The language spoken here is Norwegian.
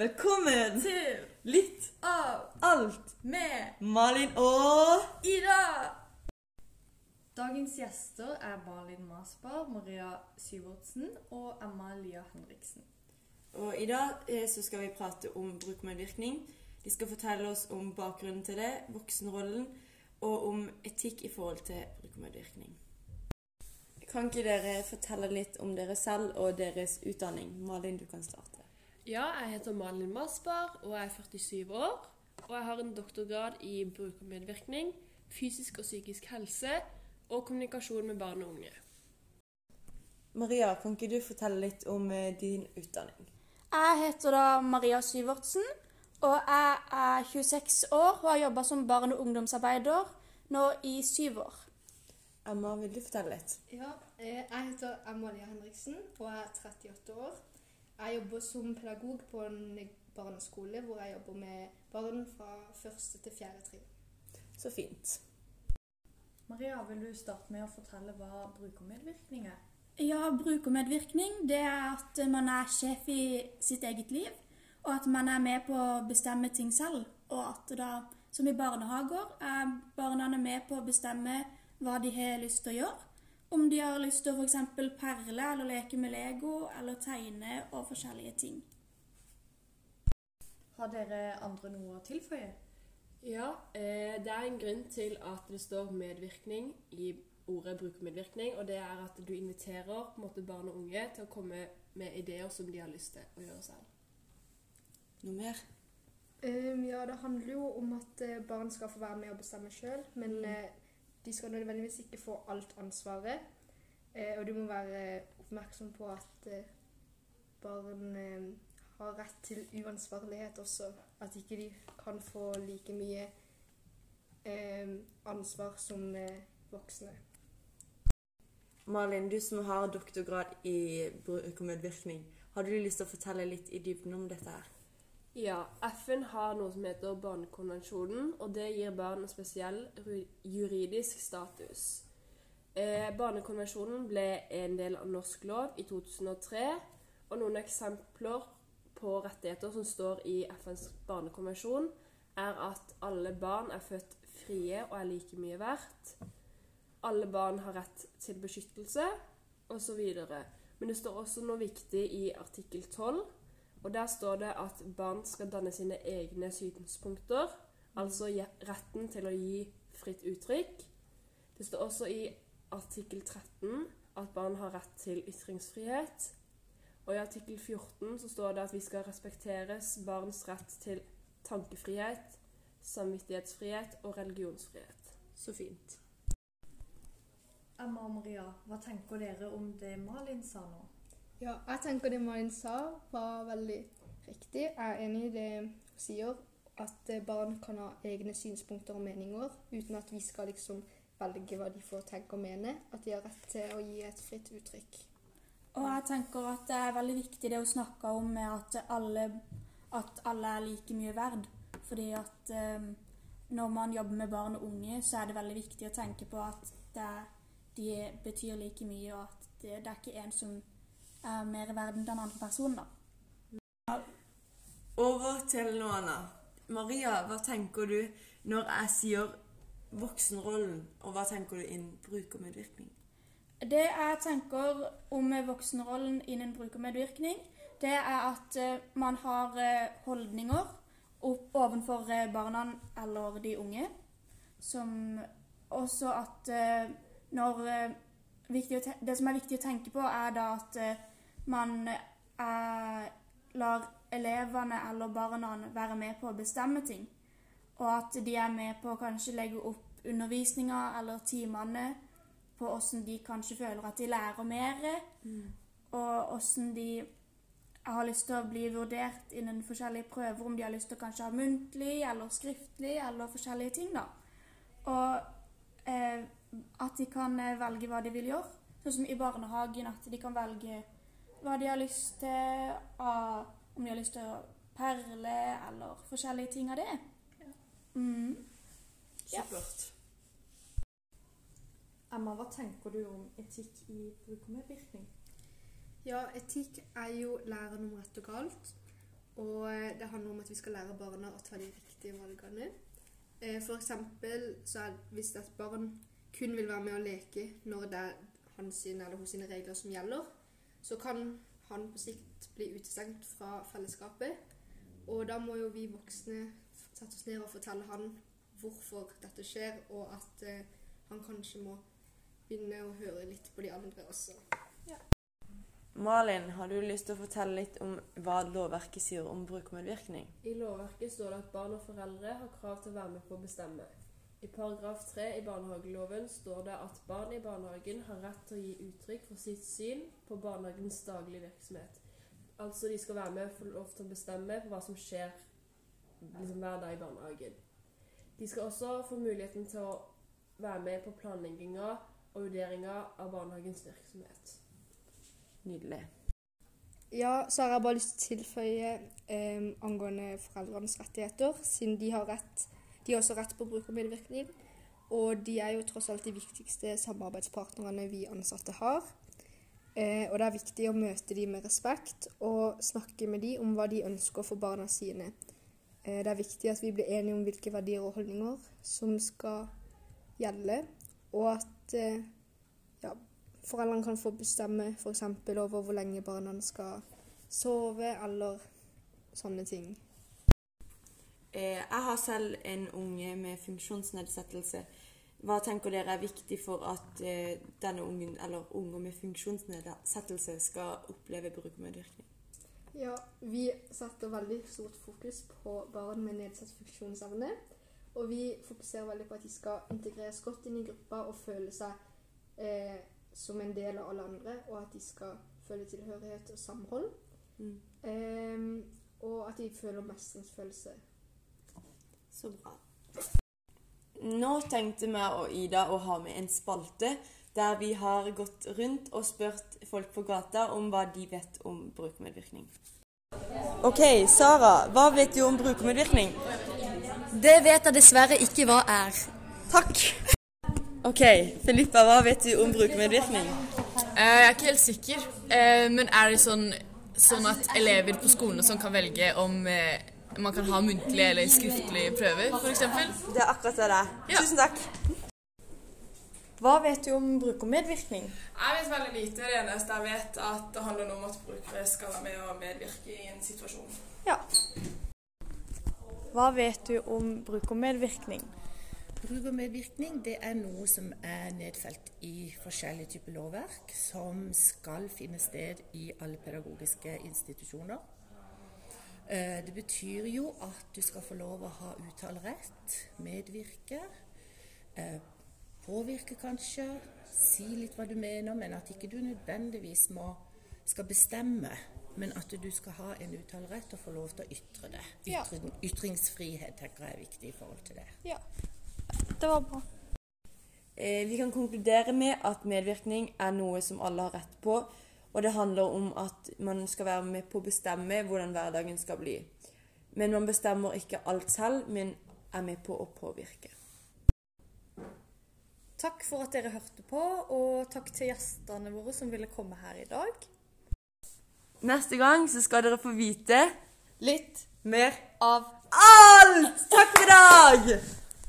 Velkommen til litt Av alt med Malin og Ida! Dagens gjester er Malin Masberg, Maria Syvertsen og Emma Lia Henriksen. Og i dag eh, så skal vi prate om brukermedvirkning. De skal fortelle oss om bakgrunnen til det, voksenrollen, og om etikk i forhold til brukermedvirkning. Kan ikke dere fortelle litt om dere selv og deres utdanning? Malin, du kan starte. Ja, jeg heter Malin Masbar og jeg er 47 år. Og jeg har en doktorgrad i brukermedvirkning, fysisk og psykisk helse og kommunikasjon med barn og unge. Maria, kan ikke du fortelle litt om eh, din utdanning? Jeg heter da Maria Syvertsen, og jeg er 26 år og har jobba som barne- og ungdomsarbeider nå i syv år. Emma, vil du fortelle litt? Ja, eh, jeg heter Amalia Henriksen og jeg er 38 år. Jeg jobber som pedagog på en barneskole hvor jeg jobber med barn fra første til fjerde trinn. Så fint. Maria, vil du starte med å fortelle hva brukermedvirkning er? Ja, brukermedvirkning det er at man er sjef i sitt eget liv, og at man er med på å bestemme ting selv. Og at da, som i barnehager, er barna med på å bestemme hva de har lyst til å gjøre. Om de har lyst til å f.eks. perle eller leke med Lego eller tegne og forskjellige ting. Har dere andre noe å tilføye? Ja, eh, det er en grunn til at det står medvirkning i ordet brukermedvirkning, og det er at du inviterer på en måte, barn og unge til å komme med ideer som de har lyst til å gjøre selv. Noe mer? Um, ja, det handler jo om at eh, barn skal få være med og bestemme sjøl, men eh, de skal nødvendigvis ikke få alt ansvaret. Eh, og du må være oppmerksom på at eh, barn eh, har rett til uansvarlighet også. At ikke de kan få like mye ansvar som voksne. Malin, du som har doktorgrad i brukermedvirkning, har du lyst til å fortelle litt i dybden om dette her? Ja, FN har noe som heter Barnekonvensjonen, og det gir barn spesiell juridisk status. Eh, barnekonvensjonen ble en del av norsk lov i 2003, og noen eksempler på rettigheter som står i FNs barnekonvensjon, er at alle barn er født frie og er like mye verdt. Alle barn har rett til beskyttelse, osv. Men det står også noe viktig i artikkel 12, og der står det at barn skal danne sine egne synspunkter, altså retten til å gi fritt uttrykk. Det står også i artikkel 13 at barn har rett til ytringsfrihet. Og i artikkel 14 så står det at vi skal respekteres barns rett til tankefrihet, samvittighetsfrihet og religionsfrihet. Så fint. Emma og Maria, hva tenker dere om det Malin sa nå? Ja, jeg tenker det Malin sa var veldig riktig. Jeg er enig i det hun sier, at eh, barn kan ha egne synspunkter og meninger uten at vi skal liksom velge hva de får tenke og mene. At de har rett til å gi et fritt uttrykk. Og jeg tenker at det er veldig viktig det hun snakka om med at alle, at alle er like mye verd. Fordi at eh, når man jobber med barn og unge, så er det veldig viktig å tenke på at det, de betyr like mye, og at det, det er ikke en som er mer i verden den andre personen. da. Over til noe annet. Maria, hva tenker du når jeg sier voksenrollen, og hva tenker du innen brukermedvirkning? Det jeg tenker om voksenrollen innen brukermedvirkning, det er at eh, man har eh, holdninger opp ovenfor eh, barna eller de unge. Som også at når Det som er viktig å tenke på, er da at man eh, lar elevene eller barna være med på å bestemme ting. Og at de er med på å kanskje legge opp undervisninga eller timene på åssen de kanskje føler at de lærer mer, og åssen de har lyst til å bli vurdert innen forskjellige prøver, om de har lyst til å kanskje ha muntlig eller skriftlig eller forskjellige ting, da. Og eh, at de kan eh, velge hva de vil gjøre. Sånn som i barnehagen, at de kan velge hva de har lyst til, av, om de har lyst til å perle eller forskjellige ting av det. Mm. Ja. Supert. Emma, hva tenker du om etikk i bruk og medvirkning? Ja, etikk er jo læren om rett og galt. Og eh, det handler om at vi skal lære barna å ta de riktige valgene. Eh, For eksempel så er hvis et barn kun vil være med å leke når det er hans eller sine regler som gjelder, så kan han på sikt bli utestengt fra fellesskapet. Og da må jo vi voksne sette oss ned og fortelle han hvorfor dette skjer, og at eh, han kanskje må begynne å høre litt på de andre også. Malin, har du lyst til å fortelle litt om hva lovverket sier om brukermedvirkning? I lovverket står det at barn og foreldre har krav til å være med på å bestemme. I paragraf 3 i barnehageloven står det at barn i barnehagen har rett til å gi uttrykk for sitt syn på barnehagens daglige virksomhet. Altså de skal være med og få lov til å bestemme på hva som skjer liksom hver dag i barnehagen. De skal også få muligheten til å være med på planlegginga og vurderinga av barnehagens virksomhet. Nydelig. Ja, så har jeg bare lyst til å tilføye eh, angående foreldrenes rettigheter, siden de har rett De har også rett på brukermedvirkning. Og de er jo tross alt de viktigste samarbeidspartnerne vi ansatte har. Eh, og det er viktig å møte dem med respekt og snakke med dem om hva de ønsker for barna sine. Eh, det er viktig at vi blir enige om hvilke verdier og holdninger som skal gjelde, og at eh, ja, foreldrene kan få bestemme f.eks. over hvor lenge barna skal sove, eller sånne ting. Eh, Jeg har selv en unge med funksjonsnedsettelse. Hva tenker dere er viktig for at eh, denne ungen, eller unger med funksjonsnedsettelse skal oppleve brukermedvirkning? Ja, vi setter veldig stort fokus på barn med nedsatt funksjonsevne. Og vi fokuserer veldig på at de skal integreres godt inn i gruppa og føle seg eh, som en del av alle andre, og at de skal føle tilhørighet og samhold. Mm. Eh, og at de føler mestringsfølelse. Så bra. Nå tenkte vi og Ida å ha med en spalte der vi har gått rundt og spurt folk på gata om hva de vet om brukermedvirkning. Ok, Sara, hva vet du om brukermedvirkning? Det vet jeg dessverre ikke hva er. Takk. Ok, Filippa, hva vet du om brukermedvirkning? Eh, Jeg er ikke helt sikker, eh, men er det sånn, sånn at elever på skolen og sånn kan velge om eh, man kan ha muntlige eller skriftlige prøver, f.eks.? Det er akkurat det det er. Ja. Tusen takk. Hva vet du om brukermedvirkning? Jeg vet veldig lite. Det eneste jeg vet, at det handler om at brukere skal være med og medvirke i en situasjon. Ja. Hva vet du om brukermedvirkning? Brukermedvirkning det er noe som er nedfelt i forskjellige typer lovverk, som skal finne sted i alle pedagogiske institusjoner. Eh, Det betyr jo at du skal få lov å ha uttalerett, medvirke, eh, påvirke kanskje, si litt hva du mener, men at ikke du nødvendigvis må, skal bestemme, men at du skal ha en uttalerett og få lov til å ytre det. Ja. Ytring, ytringsfrihet tenker jeg er viktig i forhold til det. Ja. Det var bra. Eh, vi kan konkludere med at medvirkning er noe som alle har rett på, og det handler om at man skal være med på å bestemme hvordan hverdagen skal bli. Men man bestemmer ikke alt selv, men er med på å påvirke. Takk for at dere hørte på, og takk til gjestene våre som ville komme her i dag. Neste gang så skal dere få vite Litt mer av alt! Takk for i dag!